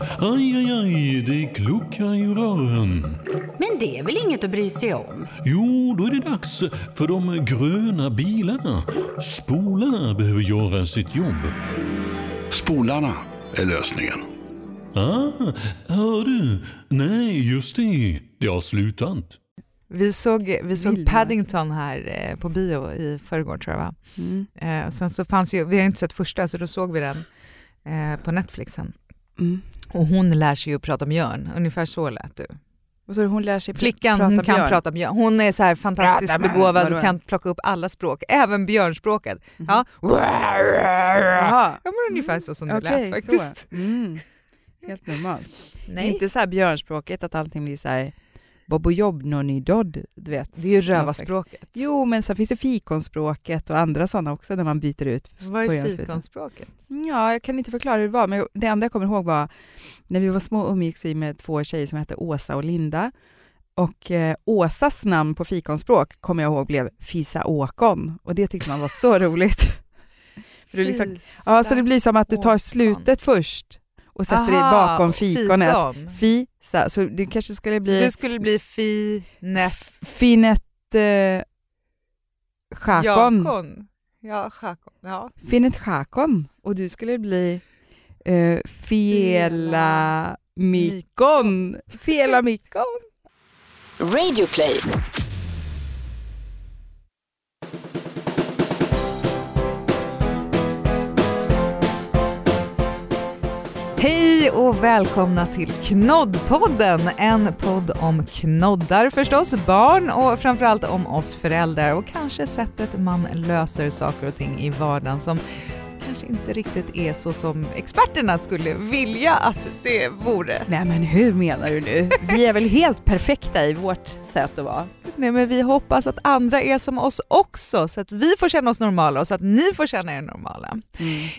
Aj, aj, aj, det kluckar i rören. Men det är väl inget att bry sig om? Jo, då är det dags för de gröna bilarna. Spolarna behöver göra sitt jobb. Spolarna är lösningen. Ah, hör du? Nej, just det. Det har slutat. Vi såg, vi såg. Paddington här eh, på bio i förrgår tror jag va? Mm. Eh, sen så fanns ju, vi har inte sett första så då såg vi den eh, på Netflixen. Mm. Och hon lär sig ju att prata björn, ungefär så lät du. Så hon lär sig Flickan prata hon kan björn. prata björn. Hon är så här fantastiskt Prata begåvad och kan plocka upp alla språk, även björnspråket. Mhm. Ja. Jaha. ja, men ungefär så som det Okej, lät faktiskt. Mm. Helt normalt. Nej. Inte så här björnspråket att allting blir så här bobo jobb noni dodd, du vet. Det är ju rövarspråket. Jo, men så finns det fikonspråket och andra sådana också där man byter ut. Vad är fikonspråket? Ja, jag kan inte förklara hur det var, men det enda jag kommer ihåg var när vi var små umgicks vi med två tjejer som hette Åsa och Linda. Och eh, Åsas namn på fikonspråk kommer jag ihåg blev Fisa Åkon och det tyckte man var så roligt. För är liksom, ja, så det blir som att du tar slutet först och sätter Aha, bakom fikonet. fikon. Fisa, så det kanske skulle Så bli det skulle bli finet Finet eh, Chakon. Jakon. Ja, Chakon. Ja. Finet Chakon. Och du skulle bli eh, Fiela Mikon. Fiela Mikon. Radio play. Hej och välkomna till Knoddpodden, en podd om knoddar förstås, barn och framförallt om oss föräldrar och kanske sättet man löser saker och ting i vardagen som kanske inte riktigt är så som experterna skulle vilja att det vore. Nej men hur menar du nu? Vi är väl helt perfekta i vårt sätt att vara? Nej, men vi hoppas att andra är som oss också så att vi får känna oss normala och så att ni får känna er normala.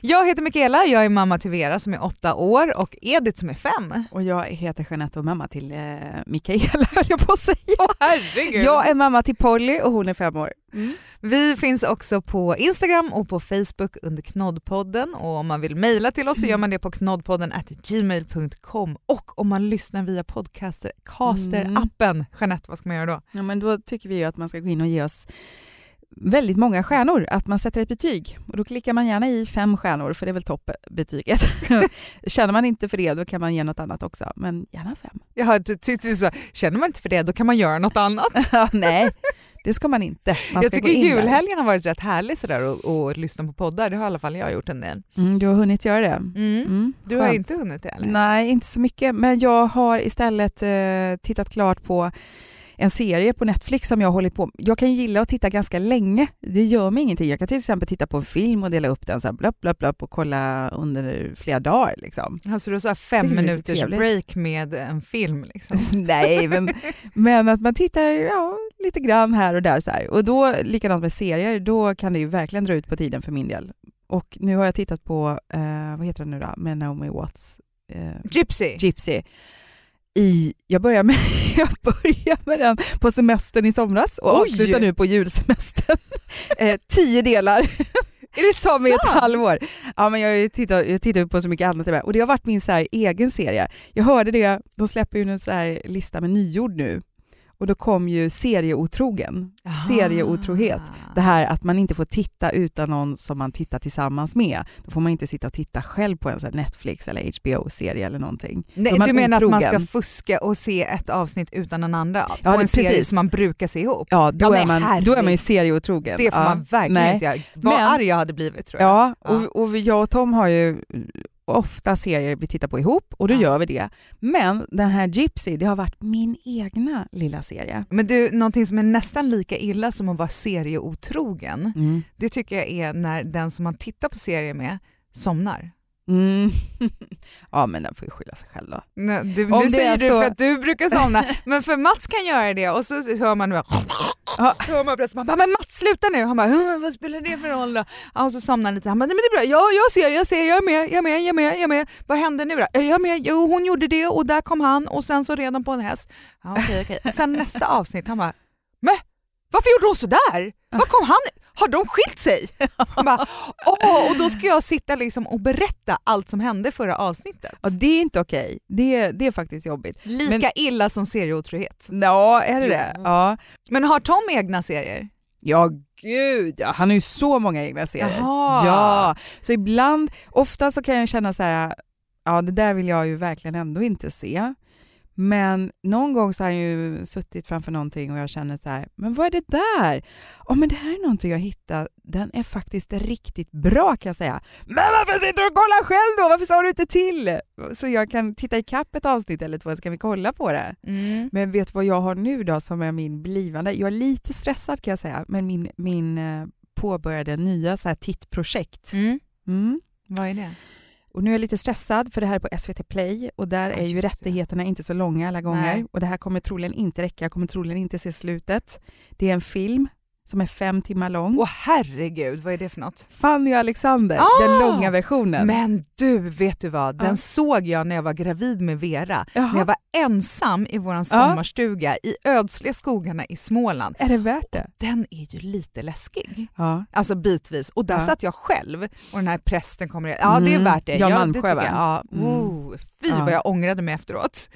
Jag heter Michaela, jag är mamma till Vera som är åtta år och Edith som är fem. Och jag heter Jeanette och mamma till eh, Mikaela höll jag på att säga. herregud. Jag är mamma till Polly och hon är fem år. Vi finns också på Instagram och på Facebook under Knoddpodden och om man vill mejla till oss så gör man det på knoddpodden gmail.com och om man lyssner via podcaster, caster-appen. Jeanette, vad ska man göra då? Ja, men då tycker vi ju att man ska gå in och ge oss väldigt många stjärnor, att man sätter ett betyg. Och då klickar man gärna i fem stjärnor, för det är väl toppbetyget. Känner man inte för det, då kan man ge något annat också, men gärna fem. Jag hade tyckt så, känner man inte för det då kan man göra något annat. Ja, Nej, det ska man inte. Man jag tycker in där. julhelgen har varit rätt härlig sådär och, och lyssna på poddar, det har i alla fall jag gjort en del. Mm, du har hunnit göra det? Mm. Mm, Du har inte hunnit det eller? Nej, inte så mycket, men jag har istället eh, tittat klart på en serie på Netflix som jag håller på Jag kan ju gilla att titta ganska länge. Det gör mig ingenting. Jag kan till exempel titta på en film och dela upp den så här blupp, blupp, blupp och kolla under flera dagar. Liksom. Alltså du har så här fem minuters trevligt. break med en film liksom. Nej, men, men att man tittar ja, lite grann här och där. Så här. Och då, likadant med serier, då kan det ju verkligen dra ut på tiden för min del. Och nu har jag tittat på, eh, vad heter den nu då, med Naomi Watts? Eh, Gypsy! Gypsy. I, jag, börjar med, jag börjar med den på semestern i somras och Oj! avslutar nu på julsemestern. eh, tio delar. Är det som i ett halvår? Ja, men jag tittar, jag tittar på så mycket annat och det har varit min så egen serie. Jag hörde det, de släpper ju en så lista med nyord nu och då kom ju serieotrogen, serieotrohet. Det här att man inte får titta utan någon som man tittar tillsammans med. Då får man inte sitta och titta själv på en så här Netflix eller HBO-serie eller någonting. Nej, du menar att man otrogen. ska fuska och se ett avsnitt utan den andra på Ja, en serie precis. som man brukar se ihop? Ja, då, Ja, är, man, då är man ju serieotrogen. Det får ja. man verkligen Nej. inte göra. Vad Men- arg jag hade blivit tror jag. Ja, och, och jag och Tom har ju ofta serier vi tittar på ihop och då Ja. gör vi det. Men den här Gypsy, det har varit min egna lilla serie. Men du, någonting som är nästan lika illa som att vara serieotrogen, det tycker jag är när den som man tittar på serier med somnar. Mm. ja, men den får ju skylla sig själv då. Nej, du, nu säger du så- för att du brukar somna, men för Mats kan göra det och så hör man nu Ja. hör man plötsligt, man bara, men Mats sluta nu! Han bara, "Hm, vad spelar det för roll då? Ja, och så somnar han lite, han bara, nej men det är bra, ja jag ser, jag ser, jag är med, jag är med, jag är med, jag är med. Vad händer nu då? Jag är med, jo hon gjorde det och där kom han och sen så red de på en häst. Ja, okej, okej. Och sen nästa avsnitt, han bara, men varför gjorde hon sådär? Var kom han? Har de skilt sig? Bara, Åh, och då ska jag sitta liksom och berätta allt som hände förra avsnittet. Ja, det är inte okej. Det, det är faktiskt jobbigt. Lika Men- illa som serieotrohet. Ja, är det det? Jo. Ja. Men har Tom egna serier? Ja, gud ja. Han har ju så många egna serier. Jaha. Ja, så ibland, ofta så kan jag känna så här, ja det där vill jag ju verkligen ändå inte se. Men någon gång så har jag ju suttit framför någonting och jag känner så här, men vad är det där? Ja men det här är någonting jag hittat, den är faktiskt riktigt bra kan jag säga. Men varför sitter du och kollar själv då? Varför sa du inte till? Så jag kan titta i kapp ett avsnitt eller två så kan vi kolla på det. Men vet du vad jag har nu då som är min blivande? Jag är lite stressad kan jag säga, men min, min eh, påbörjade nya så här tittprojekt. Mm. Mm. Vad är det? Och nu är jag lite stressad för det här är på SVT Play och där är ju rättigheterna inte så långa alla gånger Nej. och det här kommer troligen inte räcka, jag kommer troligen inte se slutet. Det är en film som är fem timmar lång. Åh herregud, vad är det för något? Fanny och Alexander, Ah! den långa versionen. Men du, vet du vad? Den Ja. såg jag när jag var gravid med Vera. Jaha. När jag var ensam i vår sommarstuga i ödsliga skogarna i Småland. Är det värt det? Den är ju lite läskig. Ja. Alltså bitvis. Och där Ja. satt jag själv och den här prästen kommer in. Ja det är Mm. värt det. Jan ja, det Malmsjö, va? jag. Ja. Mm. Oh, fy Ja. vad jag ångrade mig efteråt.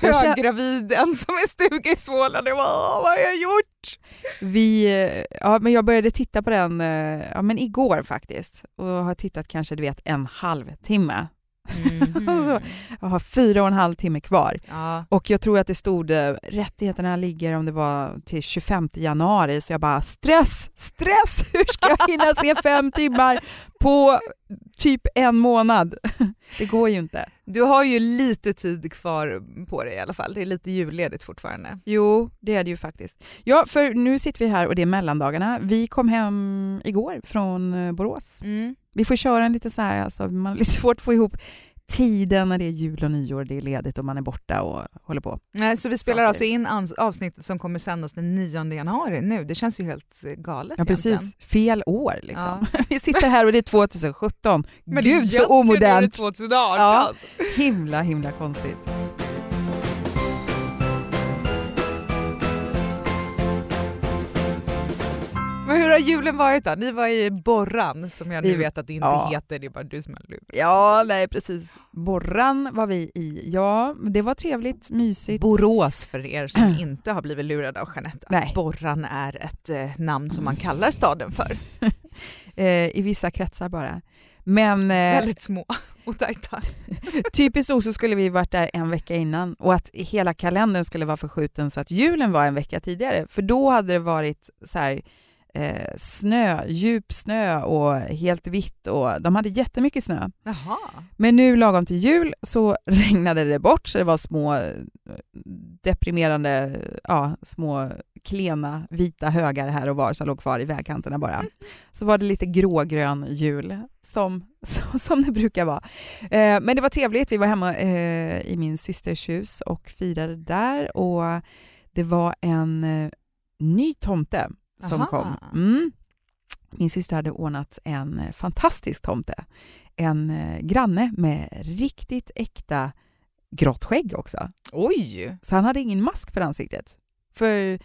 Jag Höggravid, ensam i stuga i Småland. Jag bara, "Åh, vad har jag gjort? Vi, eh, ja, men jag började titta på den eh, ja, men igår faktiskt och har tittat kanske du vet en halvtimme. Så. Jag har fyra och en halv timme kvar. Ja. Och jag tror att det stod eh, rättigheterna ligger om det var till 25 januari så jag bara stress, stress, hur ska jag hinna se fem timmar på typ en månad? Det går ju inte. Du har ju lite tid kvar på dig i alla fall. Det är lite julledigt fortfarande. Jo, det är det ju faktiskt. Ja, för nu sitter vi här och det är mellandagarna. Vi kom hem igår från eh, Borås. Vi får köra en lite så här, alltså, man har lite svårt att få ihop tiden när det är jul och nyår, det är ledigt och man är borta och håller på. Nej, så vi spelar alltså in avsnittet som kommer sändas den 9 januari nu. Det känns ju helt eh, galet Ja, egentligen. precis. Fel år liksom. Ja. Vi sitter här och det är 2017. Men Gud egentligen så omodernt. är det 2018. Ja. Himla, himla konstigt. Men hur har julen varit då? Ni var i Borran som jag nu vet att det inte ja. heter, det är bara du som har lurat. Ja, nej precis. Borran var vi i. Ja, det var trevligt, mysigt. Borås för er som inte har blivit lurade av Jeanette. Nej. Borran är ett eh, namn som man kallar staden för. Eh, I vissa kretsar bara. Men eh, Väldigt små och tajta. typiskt nog så skulle vi varit där en vecka innan och att hela kalendern skulle vara förskjuten så att julen var en vecka tidigare. För då hade det varit så här, eh, snö, djup snö och helt vitt och de hade jättemycket snö. Jaha. Men nu lagom till jul så regnade det bort så det var små eh, deprimerande, ja, små klena vita högar här och var som låg kvar i vägkanterna bara. Så var det lite grågrön jul som, som, det brukar vara. Eh, men det var trevligt, vi var hemma eh, i min systers hus och firade där och det var en ny tomte som Aha. kom. Mm. Min syster hade ordnat en eh, fantastisk tomte. En eh, granne med riktigt äkta grått skägg också. Oj! Så han hade ingen mask för ansiktet. För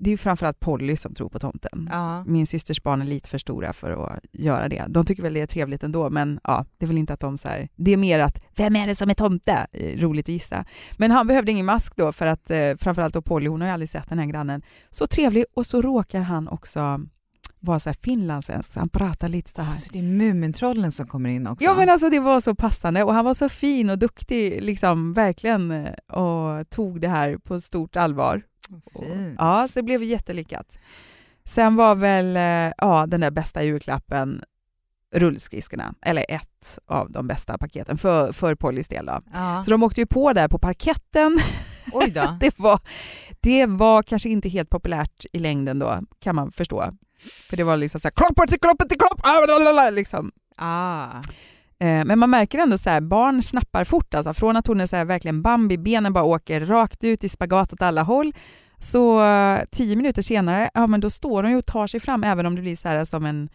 det är ju framförallt Polly som tror på tomten. Ja. Min systers barn är lite för stora för att göra det. De tycker väl det är trevligt ändå, men ja, det är väl inte att de så här, Det är mer att, vem är det som är tomte? Eh, Roligt att gissa. Men han behövde ingen mask då för att eh, framförallt då Polly, hon har ju aldrig sett den här grannen. Så trevlig och så råkar han också vara så här finlandssvensk, så han pratar lite så här. Alltså, det är Mumintrollen som kommer in också. Ja men alltså det var så passande och han var så fin och duktig liksom verkligen eh, och tog det här på stort allvar. Och-. Ja, så det blev jättelyckat. Sen var väl eh, ja, den där bästa julklappen rullskridskorna, eller ett av de bästa paketen för, för Pollys del. Då. Ja. Så de åkte ju på där på parketten. Oj då. Det var, det var kanske inte helt populärt i längden då, kan man förstå. För det var liksom så här, kloppar till kloppar till klopp, ah, liksom. Ah. Eh, men man märker ändå så här, barn snappar fort. Alltså, från att hon är så här, verkligen Bambi, benen bara åker rakt ut i spagat åt alla håll. Så eh, tio minuter senare, ja men då står hon ju och tar sig fram även om det blir så här som en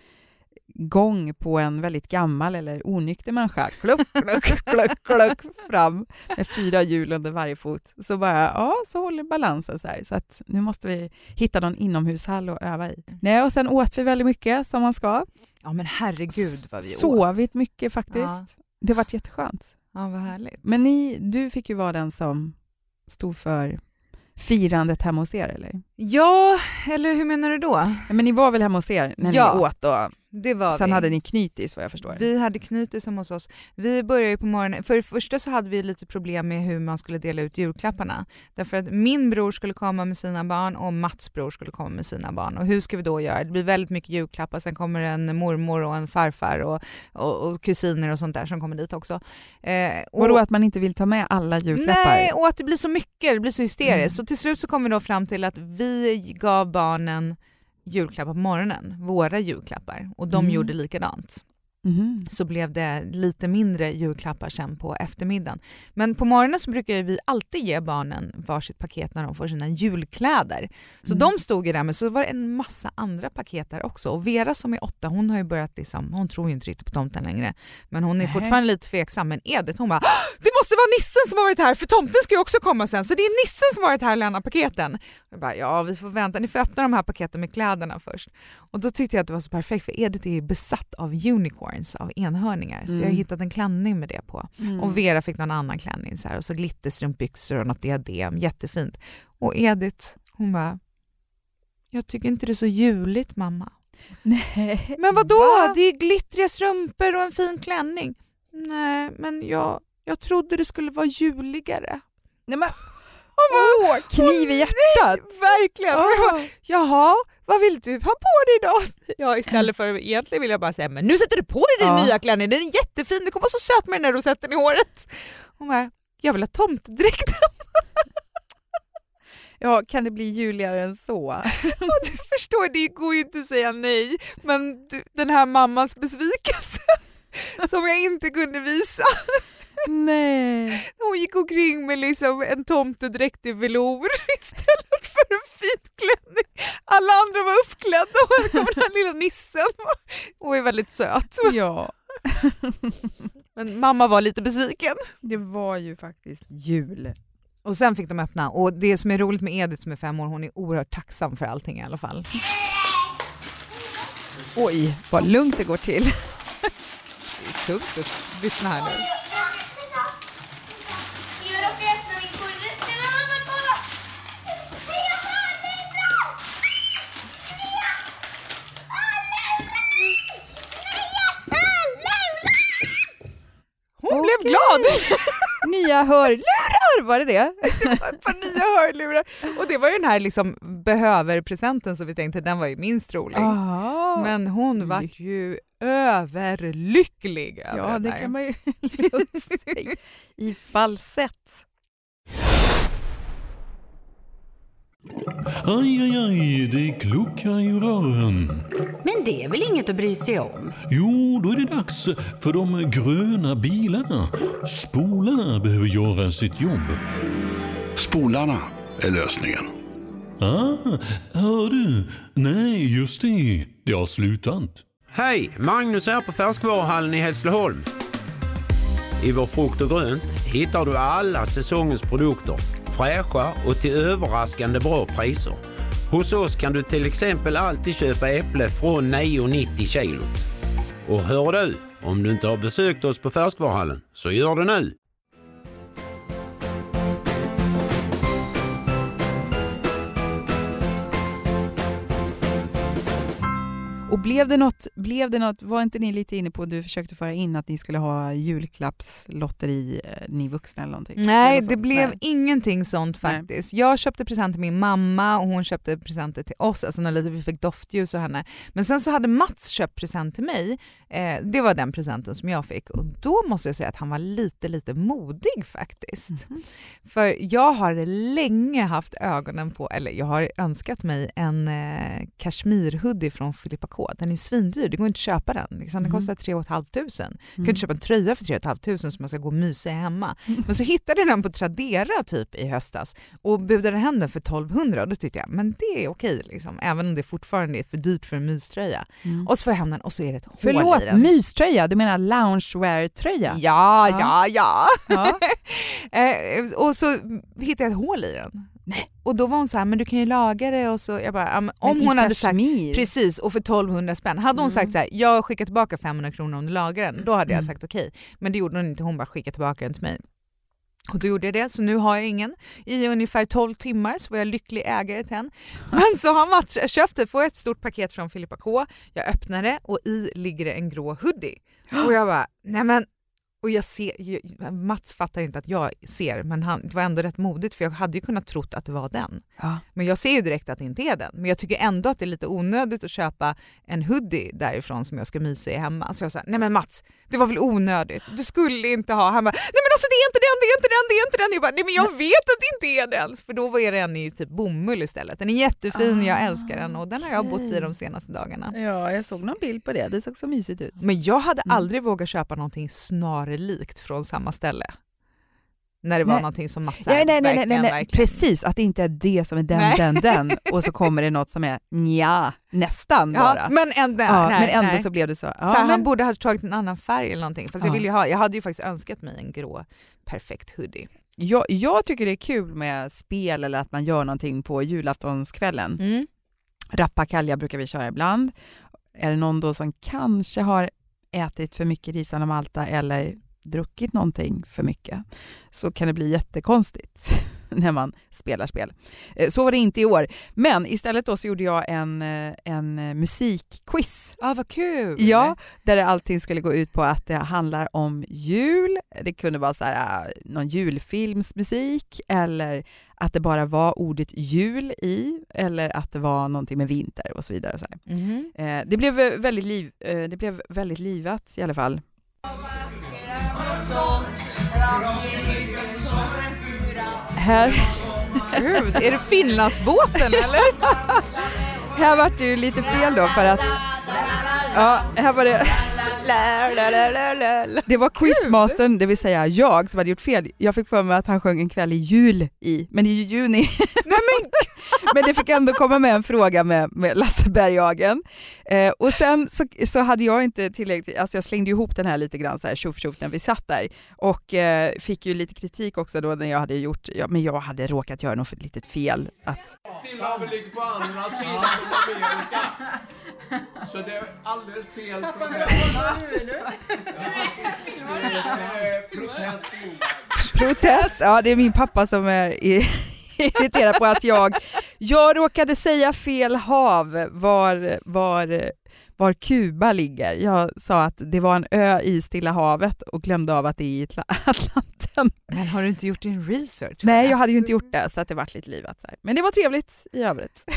gång på en väldigt gammal eller onykter människa. Kluck, kluck, kluck, kluck fram med fyra hjul under varje fot. Så bara, ja, så håller balansen så här. Så att nu måste vi hitta någon inomhushall att öva i. Nej, och sen åt vi väldigt mycket som man ska. Ja men herregud vad vi åt. Sovit mycket faktiskt. Ja. Det har varit jätteskönt. Ja vad härligt. Men ni, du fick ju vara den som stod för firandet hemma hos er, eller? Ja, eller hur menar du då? Men ni var väl hemma hos er när Ja, ni åt och Det var sen vi. hade ni knytis vad jag förstår. Vi hade knytis hemma hos oss. Vi började ju på morgonen, för det första så hade vi lite problem med hur man skulle dela ut julklapparna. Därför att min bror skulle komma med sina barn och Mats bror skulle komma med sina barn. Och hur ska vi då göra? Det blir väldigt mycket julklappar, sen kommer en mormor och en farfar och, och, och kusiner och sånt där som kommer dit också. Eh, och då att man inte vill ta med alla julklappar? Nej, och att det blir så mycket, det blir så hysteriskt. Mm. Så till slut så kom vi då fram till att vi gav barnen julklappar på morgonen, våra julklappar, och de Mm. gjorde likadant Mhm. så blev det lite mindre julklappar sen på eftermiddagen. Men på morgonen så brukar vi alltid ge barnen varsitt paket när de får sina julkläder. Så Mm. de stod ju där, men så var det en massa andra paket där också. Och Vera som är åtta, hon har ju börjat liksom, hon tror ju inte riktigt på tomten längre. Men hon är Nej. fortfarande lite tveksam. Men Edith hon bara, "Ah, det måste vara nissen som har varit här för tomten ska ju också komma sen. Så det är nissen som har varit här och lämnat paketen. Jag bara, ja vi får vänta, ni får öppna de här paketen med kläderna först. Och då tyckte jag att det var så perfekt för Edith är ju besatt av unicorns, av enhörningar. Så jag har Mm. hittat en klänning med det på. Mm. Och Vera fick någon annan klänning så här, och så glitterstrumpbyxor och något diadem, jättefint. Och Edith, hon bara, jag tycker inte det är så juligt mamma. Nej. Men vad då? Va? Det är ju glittriga strumpor och en fin klänning. Nej, men jag, jag trodde det skulle vara juligare. Nej, men, Åh, kniv i hjärtat! Verkligen! Jag bara, Åh. Jaha, vad vill du ha på dig idag? Ja, istället för egentligen vill jag bara säga, men nu sätter du på dig din Ja. nya klänning, den är jättefin, du kommer vara så söt med den när du sätter den i håret. Hon bara, jag vill ha tomtedräkt. Ja, kan det bli juligare än så? Ja, du förstår, det går ju inte att säga nej, men du, den här mammans besvikelse som jag inte kunde visa. Nej. Hon gick omkring med liksom en tomtedräkt i velour istället för en fin klänning. Alla andra var uppklädda och här kom den här lilla nissen och är väldigt söt. Ja, Men mamma var lite besviken. det var ju faktiskt jul. Och sen fick de öppna och det som är roligt med Edith som är fem år, hon är oerhört tacksam för allting i alla fall. Oj, vad lugnt det går till. Det är tungt att lyssna här nu. Jag råkade öppna min korre. Nej men mamma kolla! Nya hörlurar! Nya hörlurar! Hon glad! Nya hörlurar, var det det? ett par nya hörlurar. Och det var ju den här liksom behöver-presenten som vi tänkte, den var ju minst rolig. Ah. Men hon vart ju överlycklig över Ja, det här. kan man ju lugnt säga. I falsett. Aj, aj, aj, det kluckar i rören. Men det är väl inget att bry sig om? Jo, då är det dags för de gröna bilarna. Spolarna behöver göra sitt jobb. Spolarna är lösningen. Ah, hör du? Nej, just det. Det har slutat. Hej! Magnus här på Färskvaruhallen i Hässleholm. I vår frukt och grönt hittar du alla säsongens produkter. Fräscha och till överraskande bra priser. Hos oss kan du till exempel alltid köpa äpple från 9,90 kilot. Och hör du, om du inte har besökt oss på Färskvaruhallen, så gör det nu! Och blev det något, blev det något, var inte ni lite inne på, du försökte föra in att ni skulle ha julklappslotteri, eh, ni vuxna eller någonting? Nej, det så? blev Nej. ingenting sånt Nej. faktiskt. Jag köpte present till min mamma och hon köpte presenter till oss, alltså när vi fick doftljus och henne. Men sen så hade Mats köpt present till mig, eh, det var den presenten som jag fick och då måste jag säga att han var lite, lite modig faktiskt. Mhm. För jag har länge haft ögonen på, eller jag har önskat mig en eh, kashmirhoodie från Filippa K på. Den är svindyr, det går inte att köpa den. Liksom. Den Mhm. kostar 3 500. Du kan Mm. inte köpa en tröja för 3 500 som man ska gå och mysa hemma. Men så hittade jag den på Tradera typ i höstas och budade hem den för 1200 och då tyckte jag men det är okej liksom, även om det fortfarande är för dyrt för en myströja. Mm. Och så får jag hem den och så är det ett hål Förlåt, i den. myströja? Du menar loungewear-tröja? Ja, Ja. ja, ja. Ja. Eh, och så hittade jag ett hål i den. Och då var hon så här, men du kan ju laga det och så, jag bara, om Men hon hade sagt? Precis, och för 1200 spänn. Hade hon Mm. sagt så här, jag skickar tillbaka 500 kronor om du lagar den, då hade jag Mm. sagt okej. Men det gjorde hon inte, hon bara skickade tillbaka den till mig. Och då gjorde jag det, så nu har jag ingen. I ungefär 12 timmar så var jag lycklig ägare till den. Men så har Mats köpt det, får ett stort paket från Filippa K. Jag öppnar det och i ligger det en grå hoodie. Och jag bara, nej men och jag ser, Mats fattar inte att jag ser, men han, det var ändå rätt modigt för jag hade ju kunnat trott att det var den. Ja. Men jag ser ju direkt att det inte är den. Men jag tycker ändå att det är lite onödigt att köpa en hoodie därifrån som jag ska mysa i hemma. Så jag sa, nej men Mats, det var väl onödigt. Du skulle inte ha. Han bara, nej men alltså det är inte den, det är inte den, det är inte den. Jag bara, nej men jag vet att det inte är den. För då var det en i typ bomull istället. Den är jättefin, jag älskar den och den har jag bott i de senaste dagarna. ja, jag såg någon bild på det. Det såg så mysigt ut. Men jag hade Mm. aldrig vågat köpa någonting snarlikt från samma ställe. När det var Nej. någonting som Mats Nej, nej, nej, nej, nej, precis. Att det inte är det som är den, Nej. den, den och så kommer det något som är nja, nästan bara. Ja, men ändå, Ja, nej, men ändå nej. så blev det så. Ja, så här, men, Han borde ha tagit en annan färg eller någonting. Fast jag, Ja. vill ju ha, jag hade ju faktiskt önskat mig en grå perfekt hoodie. jag, jag tycker det är kul med spel eller att man gör någonting på julaftonskvällen. Mm. Rappakalja brukar vi köra ibland. Är det någon då som kanske har ätit för mycket ris och malta eller druckit någonting för mycket så kan det bli jättekonstigt när man spelar spel. Eh, Så var det inte i år. Men istället då så gjorde jag en, eh, en eh, musikquiz. Ja, vad kul! Ja, där allting skulle gå ut på att det handlar om jul. Det kunde vara så här, äh, någon julfilmsmusik eller att det bara var ordet jul i eller att det var någonting med vinter och så vidare. Och så här. Mhm. Eh, det, blev eh, väldigt liv, eh, det blev väldigt livat i alla fall. Här, Gud, är det Finlandsbåten eller? här var det ju lite fel då för att ja, här var det. Det var quizmastern, det vill säga jag, som hade gjort fel. Jag fick för mig att han sjöng en kväll i jul i, men det är ju juni. Nej, men, men det fick ändå komma med en fråga med, med Lasse Berghagen. Eh, och sen så, så hade jag inte tillräckligt, alltså jag slängde ihop den här lite grann så här tjoff tjoff när vi satt där och eh, fick ju lite kritik också då när jag hade gjort, ja, men jag hade råkat göra något litet fel. Att, Stillhavet ligger på andra sidan Amerika. Så det är alldeles fel från det. Protest protest, ja det är min pappa som är i- irriterad på att jag, jag råkade säga fel hav var, var, var Kuba ligger. Jag sa att det var en ö i Stilla havet och glömde av att det är i Atla- Atlanten. men har du inte gjort din research? Nej, jag hade ju inte gjort det så att det vart lite livat. Så här. Men det var trevligt i övrigt.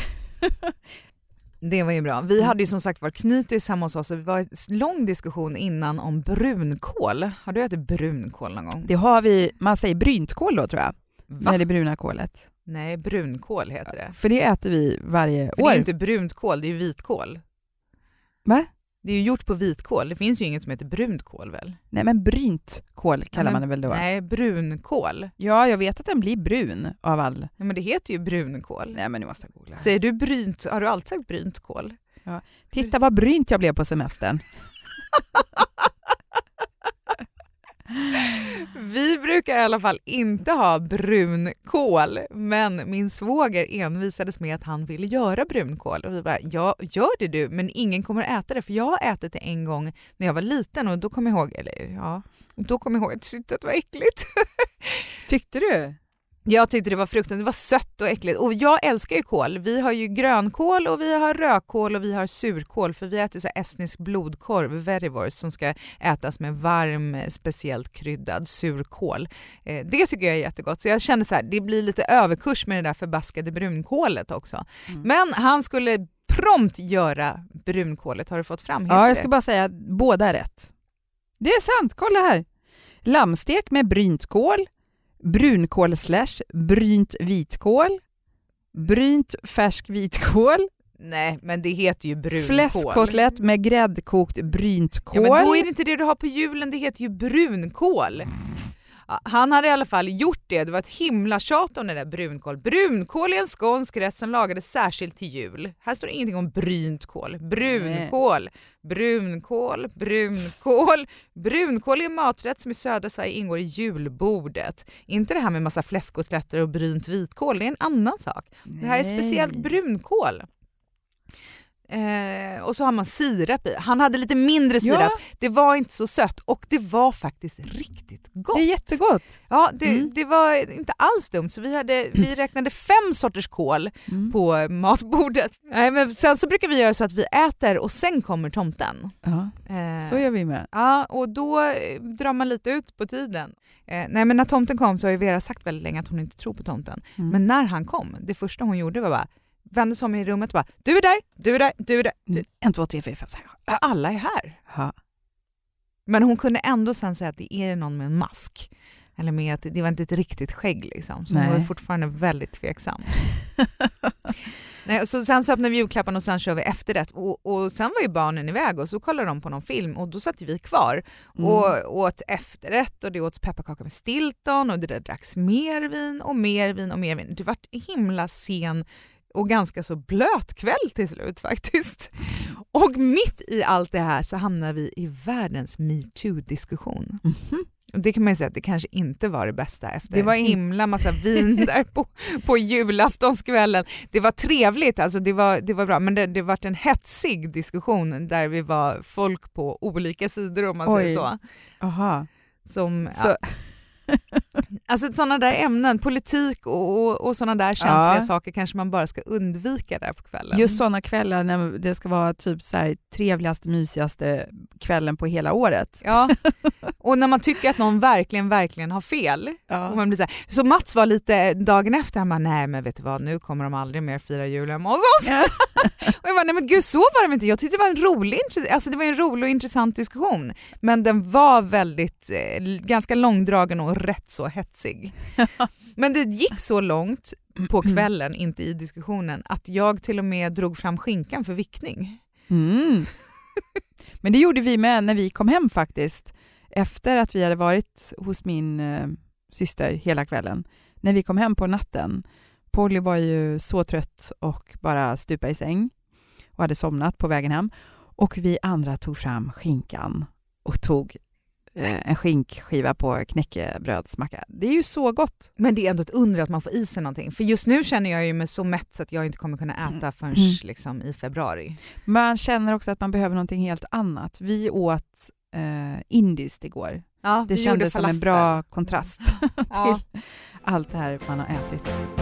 Det var ju bra. Vi hade ju som sagt varit knytis hemma hos oss och det var en lång diskussion innan om brunkål. Har du ätit brunkål någon gång? Det har vi, man säger bryntkål då tror jag, Va? med det bruna kålet. Nej, brunkål heter det. För det äter vi varje För det år. är ju inte brunt kål, det är ju vitkål. Va? Det är ju gjort på vitkål. Det finns ju inget som heter brunt kål väl? Nej men brynt kål kallar Nej, man det väl då? Nej, brunkål. Ja, jag vet att den blir brun av all... Nej, men det heter ju brunkål. Nej men nu måste jag googla. Säger du brynt, har du alltid sagt brynt kål? Titta vad brynt jag blev på semestern. Vi brukar i alla fall inte ha brunkål, men min svåger envisades med att han ville göra brunkål. Och vi bara, ja, gör det du, men ingen kommer äta det. För jag har ätit det en gång när jag var liten och då kom jag ihåg, eller ja, då kom jag ihåg att jag tyckte att det var äckligt. Tyckte du? Jag tyckte det var fruktansvärt, det var sött och äckligt. Och jag älskar ju kål. Vi har ju grönkål och vi har rödkål och vi har surkål för vi äter så estnisk blodkorv, verivors, som ska ätas med varm, speciellt kryddad surkål. Eh, det tycker jag är jättegott. Så jag kände så här, det blir lite överkurs med det där förbaskade brunkålet också. Mm. Men han skulle prompt göra brunkålet. Har du fått fram? Ja, jag ska det? bara säga att båda är rätt. Det är sant, kolla här. Lammstek med brynt kål, brunkål slash brynt vitkål, brynt färsk vitkål, Nej, men det heter ju brunkål. Fläskkotlett med gräddkokt brynt kål. Ja, men då är det inte det du har på julen, det heter ju brunkål. Han hade i alla fall gjort det, det var ett himla tjat om det där brunkål. Brunkål är en skånsk rätt som lagades särskilt till jul. Här står det ingenting om brynt kål. Brunkål, brunkål, brunkål. Brunkål är en maträtt som i södra Sverige ingår i julbordet. Inte det här med massa fläskkotletter och brynt vitkål, det är en annan sak. Det här är speciellt brunkål. Eh, och så har man sirap i. Han hade lite mindre sirap. Ja. Det var inte så sött och det var faktiskt riktigt gott. Det är jättegott. Ja, det, Mm. det var inte alls dumt. Så vi, hade, vi räknade fem sorters kål Mm. på matbordet. Nej, men sen så brukar vi göra så att vi äter och sen kommer tomten. Ja, Eh, så gör vi med. Ja, och då eh, drar man lite ut på tiden. Eh, nej, men när tomten kom så har ju Vera sagt väldigt länge att hon inte tror på tomten. Mm. Men när han kom, det första hon gjorde var bara vände sig om i rummet och bara du är där, du är där, du är där. Mm. En, två, tre, fyra, fem, sex, alla är här. Ja. Men hon kunde ändå sen säga att det är någon med en mask. Eller med att det var inte ett riktigt skägg liksom. Så hon Nej. var fortfarande väldigt tveksam. Nej, så sen så öppnade vi julklapparna och sen kör vi efterrätt. Och, och sen var ju barnen iväg och så kollade de på någon film och då satt vi kvar Mm. och åt efterrätt och det åts pepparkakor med stilton och det där dracks mer vin och mer vin och mer vin. Det var himla sen och ganska så blöt kväll till slut faktiskt. Och mitt i allt det här så hamnar vi i världens metoo-diskussion. Mhm. Och det kan man ju säga att det kanske inte var det bästa efter Det var en himla massa vin där på, på julaftonskvällen. Det var trevligt, alltså det, var, det var bra, men det, det var en hetsig diskussion där vi var folk på olika sidor om man Oj. säger så. Aha. Som, Så- ja. Alltså sådana där ämnen, politik och, och, och sådana där känsliga Ja. saker kanske man bara ska undvika där på kvällen. Just sådana kvällar när det ska vara typ så här, trevligaste, mysigaste kvällen på hela året. Ja, och när man tycker att någon verkligen, verkligen har fel. Ja. Och man blir så, här, så Mats var lite dagen efter, han bara nej men vet du vad nu kommer de aldrig mer fira jul hemma hos oss. Ja. Och jag bara nej men gud så var det inte, jag tyckte det var en rolig, alltså det var en rolig och intressant diskussion. Men den var väldigt, eh, ganska långdragen och rätt så hetsig. Men det gick så långt på kvällen, inte i diskussionen, att jag till och med drog fram skinkan för vickning. Mm. Men det gjorde vi med när vi kom hem faktiskt. Efter att vi hade varit hos min eh, syster hela kvällen. När vi kom hem på natten. Polly var ju så trött och bara stupa i säng och hade somnat på vägen hem. Och vi andra tog fram skinkan och tog eh, en skinkskiva på knäckebrödsmacka. Det är ju så gott. Men det är ändå ett under att man får i sig någonting. För just nu känner jag ju mig så mätt så att jag inte kommer kunna äta förrän Mm. liksom, i februari. Man känner också att man behöver någonting helt annat. Vi åt eh, indiskt igår. Ja, Det kändes som en bra kontrast Ja. till allt det här man har ätit.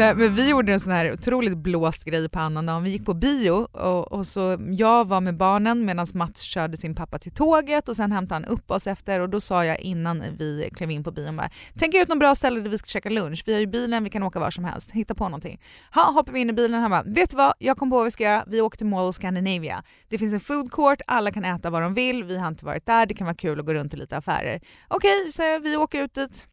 Nej, men vi gjorde en sån här otroligt blåst grej på annandagen. Vi gick på bio och, och så jag var med barnen medan Mats körde sin pappa till tåget och sen hämtade han upp oss efter och då sa jag innan vi klev in på bion bara tänk ut något bra ställe där vi ska käka lunch. Vi har ju bilen, vi kan åka var som helst. Hitta på någonting. Ha, hoppar vi in i bilen han bara vet du vad, jag kom på vad vi ska göra. Vi åker till Mall of Scandinavia. Det finns en food court, alla kan äta vad de vill. Vi har inte varit där, det kan vara kul att gå runt i lite affärer. Okej, så vi åker ut dit.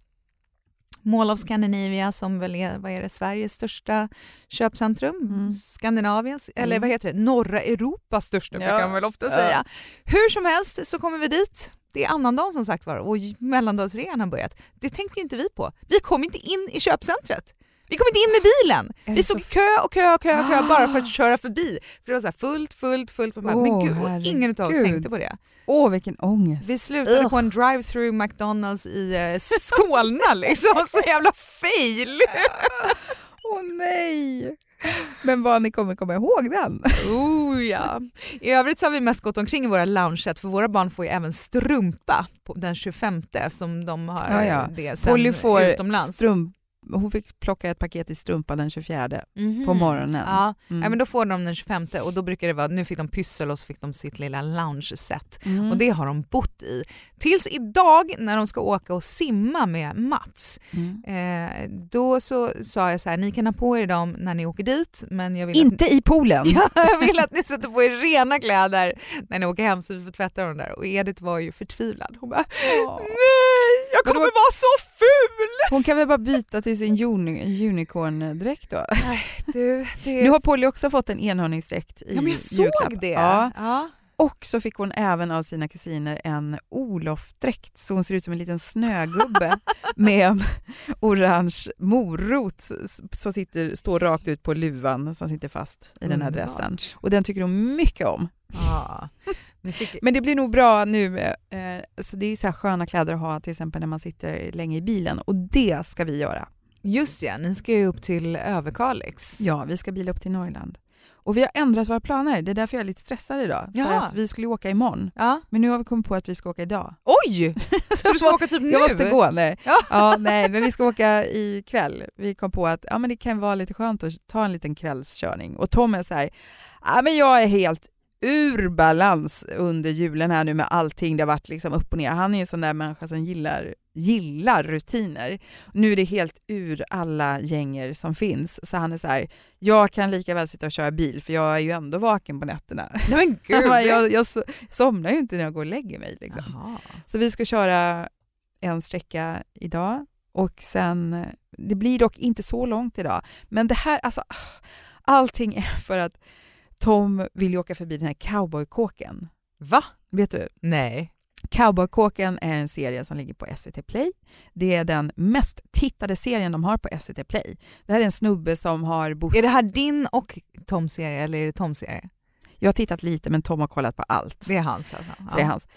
Mall of Scandinavia som väl är, vad är det, Sveriges största köpcentrum. Mm. Skandinaviens, eller Mm. vad heter det, norra Europas största Ja. brukar man väl ofta Ja. säga. Hur som helst så kommer vi dit. Det är annandagen som sagt var och mellandagsrean har börjat. Det tänkte ju inte vi på. Vi kom inte in i köpcentret. Vi kom inte in med bilen. Vi stod så i kö och kö och kö och kö Ah. bara för att köra förbi. För det var så fullt, fullt, fullt. men Åh, gud, och ingen av oss tänkte på det. Åh, vilken ångest. Vi slutade på en drive-through McDonalds i eh, Solna liksom. Så jävla fail! Åh nej! Men vad ni kommer komma ihåg den? Oh, ja. I övrigt så har vi mest gått omkring i våra loungeset för våra barn får ju även strumpa den 25 eftersom de har Ja, ja. det sen Polly får utomlands. strump... Hon fick plocka ett paket i strumpa den 24 Mhm. på morgonen. Ja. Mm. ja, men då får de den 25 och då brukar det vara, nu fick de pyssel och så fick de sitt lilla lounge-set. Mm. Och det har de bott i. Tills idag när de ska åka och simma med Mats. Mm. Eh, då så sa jag så här, ni kan ha på er dem när ni åker dit men jag vill att Inte i poolen! Ja, jag vill att ni sätter på er rena kläder när ni åker hem så vi får tvätta dem där. Och Edith var ju förtvivlad. Hon bara, nej, kommer vara så ful! Hon kan väl bara byta till sin uni- unicorn-dräkt då? Du, det... Nu har Polly också fått en enhörningsdräkt i ja, men jag såg julklapp. det. Ja. Ja. Och så fick hon även av sina kusiner en Olof-dräkt så hon ser ut som en liten snögubbe med orange morot som sitter, står rakt ut på luvan som sitter fast i den här dressen. Och den tycker hon mycket om. Fick... Men det blir nog bra nu. Eh, så det är så här sköna kläder att ha till exempel när man sitter länge i bilen och det ska vi göra. Just ja, ni ska ju upp till Överkalix. Ja, vi ska bila upp till Norrland. Och vi har ändrat våra planer. Det är därför jag är lite stressad idag. För Jaha. att vi skulle åka imorgon. Ja. Men nu har vi kommit på att vi ska åka idag. Oj! Så du ska åka typ nu? Jag måste gå. Nej. Ja. Ja, nej, men vi ska åka ikväll. Vi kom på att ja, men det kan vara lite skönt att ta en liten kvällskörning. Och Tom är så här, ja, men jag är helt ur balans under julen här nu med allting. Det har varit liksom upp och ner. Han är ju en sån där människa som gillar, gillar rutiner. Nu är det helt ur alla gänger som finns. Så han är så här, jag kan lika väl sitta och köra bil för jag är ju ändå vaken på nätterna. Nej men gud! jag, jag so- somnar ju inte när jag går och lägger mig. Liksom. Så vi ska köra en sträcka idag och sen, det blir dock inte så långt idag, men det här, alltså ah, allting är för att Tom vill ju åka förbi den här cowboykåken. Va? Vet du? Nej. Cowboykåken är en serie som ligger på SVT Play. Det är den mest tittade serien de har på SVT Play. Det här är en snubbe som har bott... Är det här din och Toms serie eller är det Toms serie? Jag har tittat lite men Tom har kollat på allt. Det är hans alltså? Så det är hans.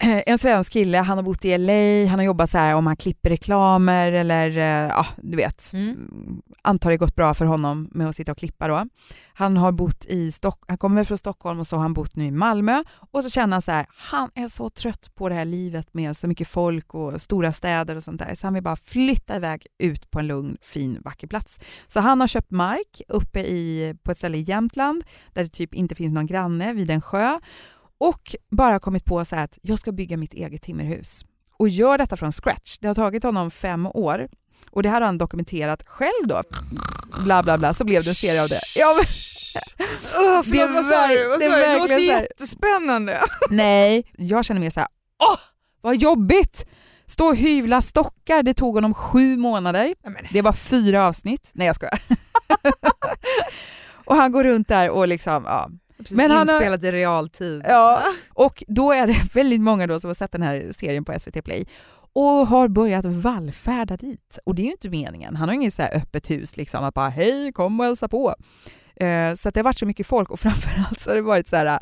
En svensk kille, han har bott i LA, han har jobbat så här om han klipper reklamer eller eh, ja, du vet. Mm. Mm, Antar det gått bra för honom med att sitta och klippa då. Han har bott i Stock han kommer från Stockholm och så har han bott nu i Malmö och så känner han så här, han är så trött på det här livet med så mycket folk och stora städer och sånt där så han vill bara flytta iväg ut på en lugn, fin, vacker plats. Så han har köpt mark uppe i, på ett ställe i Jämtland där det typ inte finns någon granne vid en sjö och bara kommit på så att jag ska bygga mitt eget timmerhus och gör detta från scratch. Det har tagit honom fem år och det här har han dokumenterat själv då. Bla bla bla, så blev det en serie av det. Ja, men, Oh, Det förlåt, vad sa du? Vad det? Det verkligen låter jättespännande. nej, jag känner mer så här, åh vad jobbigt! Stå och hyvla stockar, det tog honom sju månader. Det var fyra avsnitt. Nej jag skojar. och han går runt där och liksom, ja. Men han har- i realtid. Ja, och då är det väldigt många då som har sett den här serien på SVT Play och har börjat vallfärda dit. Och det är ju inte meningen. Han har inget så här öppet hus, liksom att bara hej, kom och hälsa på. Eh, Så att det har varit så mycket folk och framförallt så har det varit så här, äh,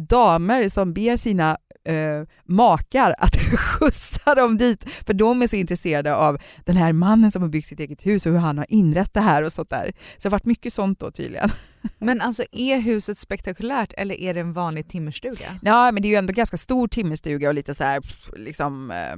damer som ber sina eh, makar att skjutsa dem dit för de är så intresserade av den här mannen som har byggt sitt eget hus och hur han har inrett det här och sånt där. Så det har varit mycket sånt då tydligen. Men alltså är huset spektakulärt eller är det en vanlig timmerstuga? Ja, men det är ju ändå ganska stor timmerstuga och lite så här, liksom, eh,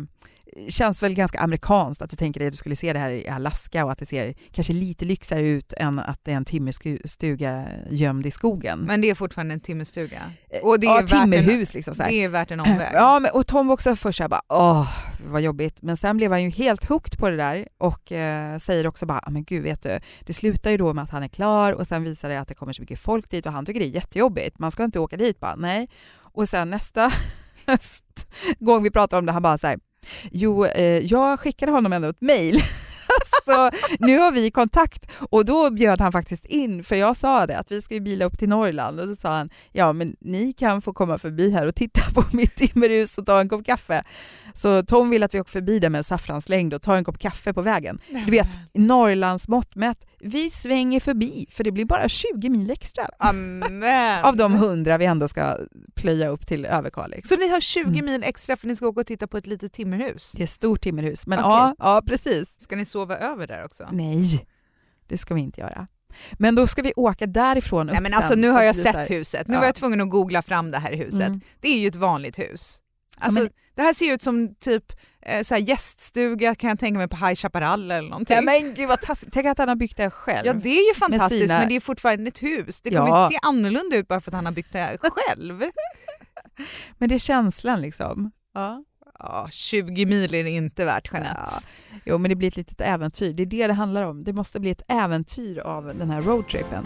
känns väl ganska amerikanskt att du tänker dig att du skulle se det här i Alaska och att det ser kanske lite lyxigare ut än att det är en timmerstuga gömd i skogen. Men det är fortfarande en timmerstuga? Och det är ja, värt en- timmerhus liksom. Så här. Det är värt en omväg? Ja, men, och Tom var också först såhär bara åh vad jobbigt, men sen blev han ju helt hooked på det där och eh, säger också bara, "Ah, men gud vet du, det slutar ju då med att han är klar och sen visar det att det kommer så mycket folk dit och han tycker det är jättejobbigt, man ska inte åka dit bara, nej. Och sen nästa gång vi pratar om det, han bara så här, jo, eh, jag skickade honom ändå ett mail så nu har vi kontakt. Och då bjöd han faktiskt in, för jag sa det att vi ska ju bila upp till Norrland. Och då sa han ja men ni kan få komma förbi här och titta på mitt timmerhus och ta en kopp kaffe. Så Tom vill att vi åker förbi där med en saffranslängd och tar en kopp kaffe på vägen. Du vet, Norrlands mått mätt, vi svänger förbi för det blir bara 20 mil extra Amen. av de 100 vi ändå ska plöja upp till Överkalix. Så ni har 20 Mm. mil extra för ni ska åka och titta på ett litet timmerhus? Det är ett stort timmerhus, men Okej. ja, ja precis. Ska ni sova över där också? Nej, det ska vi inte göra. Men då ska vi åka därifrån upp Nej men alltså nu har jag sett huset, nu Ja. var jag tvungen att googla fram det här huset. Mm. Det är ju ett vanligt hus. Alltså, men- Det här ser ut som typ eh, så här gäststuga kan jag tänka mig på High Chaparral eller någonting. Ja, men gud vad taskigt. Tänk att han har byggt det själv. Ja det är ju fantastiskt sina- men det är fortfarande ett hus. Det kommer Ja. inte se annorlunda ut bara för att han har byggt det själv. Men det är känslan liksom. Ja. Ja, 20 mil är det inte värt Jeanette. Ja. Jo men det blir ett litet äventyr. Det är det det handlar om. Det måste bli ett äventyr av den här roadtrippen.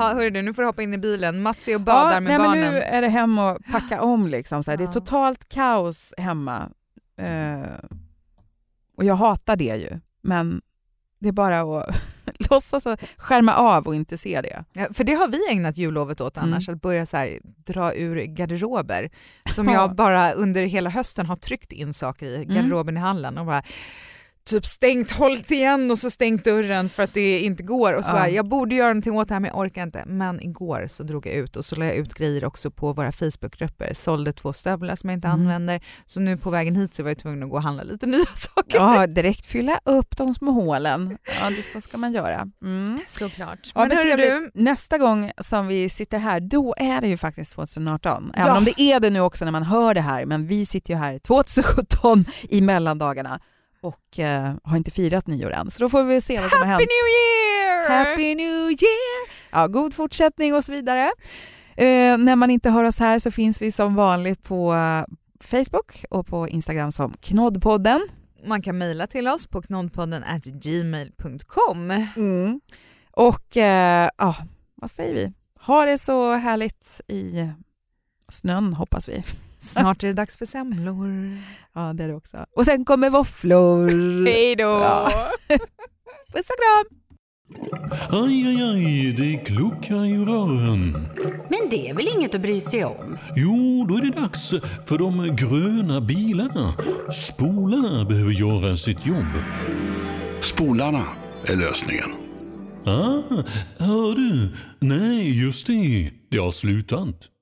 Jaha, hörru du, nu får du hoppa in i bilen. Mats är och badar ja, med nej, barnen. Men nu är det hem och packa om. Liksom, så här. Det är totalt kaos hemma. Eh, och jag hatar det ju, men det är bara att låtsas skärma av och inte se det. Ja, för det har vi ägnat jullovet åt annars, Mm. att börja så här, dra ur garderober som Ja. jag bara under hela hösten har tryckt in saker i, Mm. garderoben i hallen och bara typ stängt, hållit igen och så stängt dörren för att det inte går. Och så Ja. bara, jag borde göra någonting åt det här men jag orkar inte. Men igår så drog jag ut och så la jag ut grejer också på våra Facebookgrupper. Sålde två stövlar som jag inte Mm. använder. Så nu på vägen hit så var jag tvungen att gå och handla lite nya saker. Ja, direkt fylla upp de små hålen. Ja, det så ska man göra. Mm. Såklart. Ja, men men hörru du, Nästa gång som vi sitter här, då är det ju faktiskt 2018. Även Ja. om det är det nu också när man hör det här, men vi sitter ju här 2017 i mellandagarna och eh, har inte firat nyår än. Så då får vi se vad som har Happy hänt. New Year! Happy New Year! Ja, god fortsättning och så vidare. Eh, när man inte hör oss här så finns vi som vanligt på eh, Facebook och på Instagram som Knoddpodden. Man kan mejla till oss på knoddpodden gmail.com. Mm. Och eh, ja, vad säger vi? Ha det så härligt i snön hoppas vi. Snart är det dags för semlor. Ja, det är det också. Och sen kommer våfflor. Hej då! Ja. Puss och kram! Aj, aj, aj, det kluckar i rören. Men det är väl inget att bry sig om? Jo, då är det dags för de gröna bilarna. Spolarna behöver göra sitt jobb. Spolarna är lösningen. Ah, hör du? Nej, just det. Det har slutat.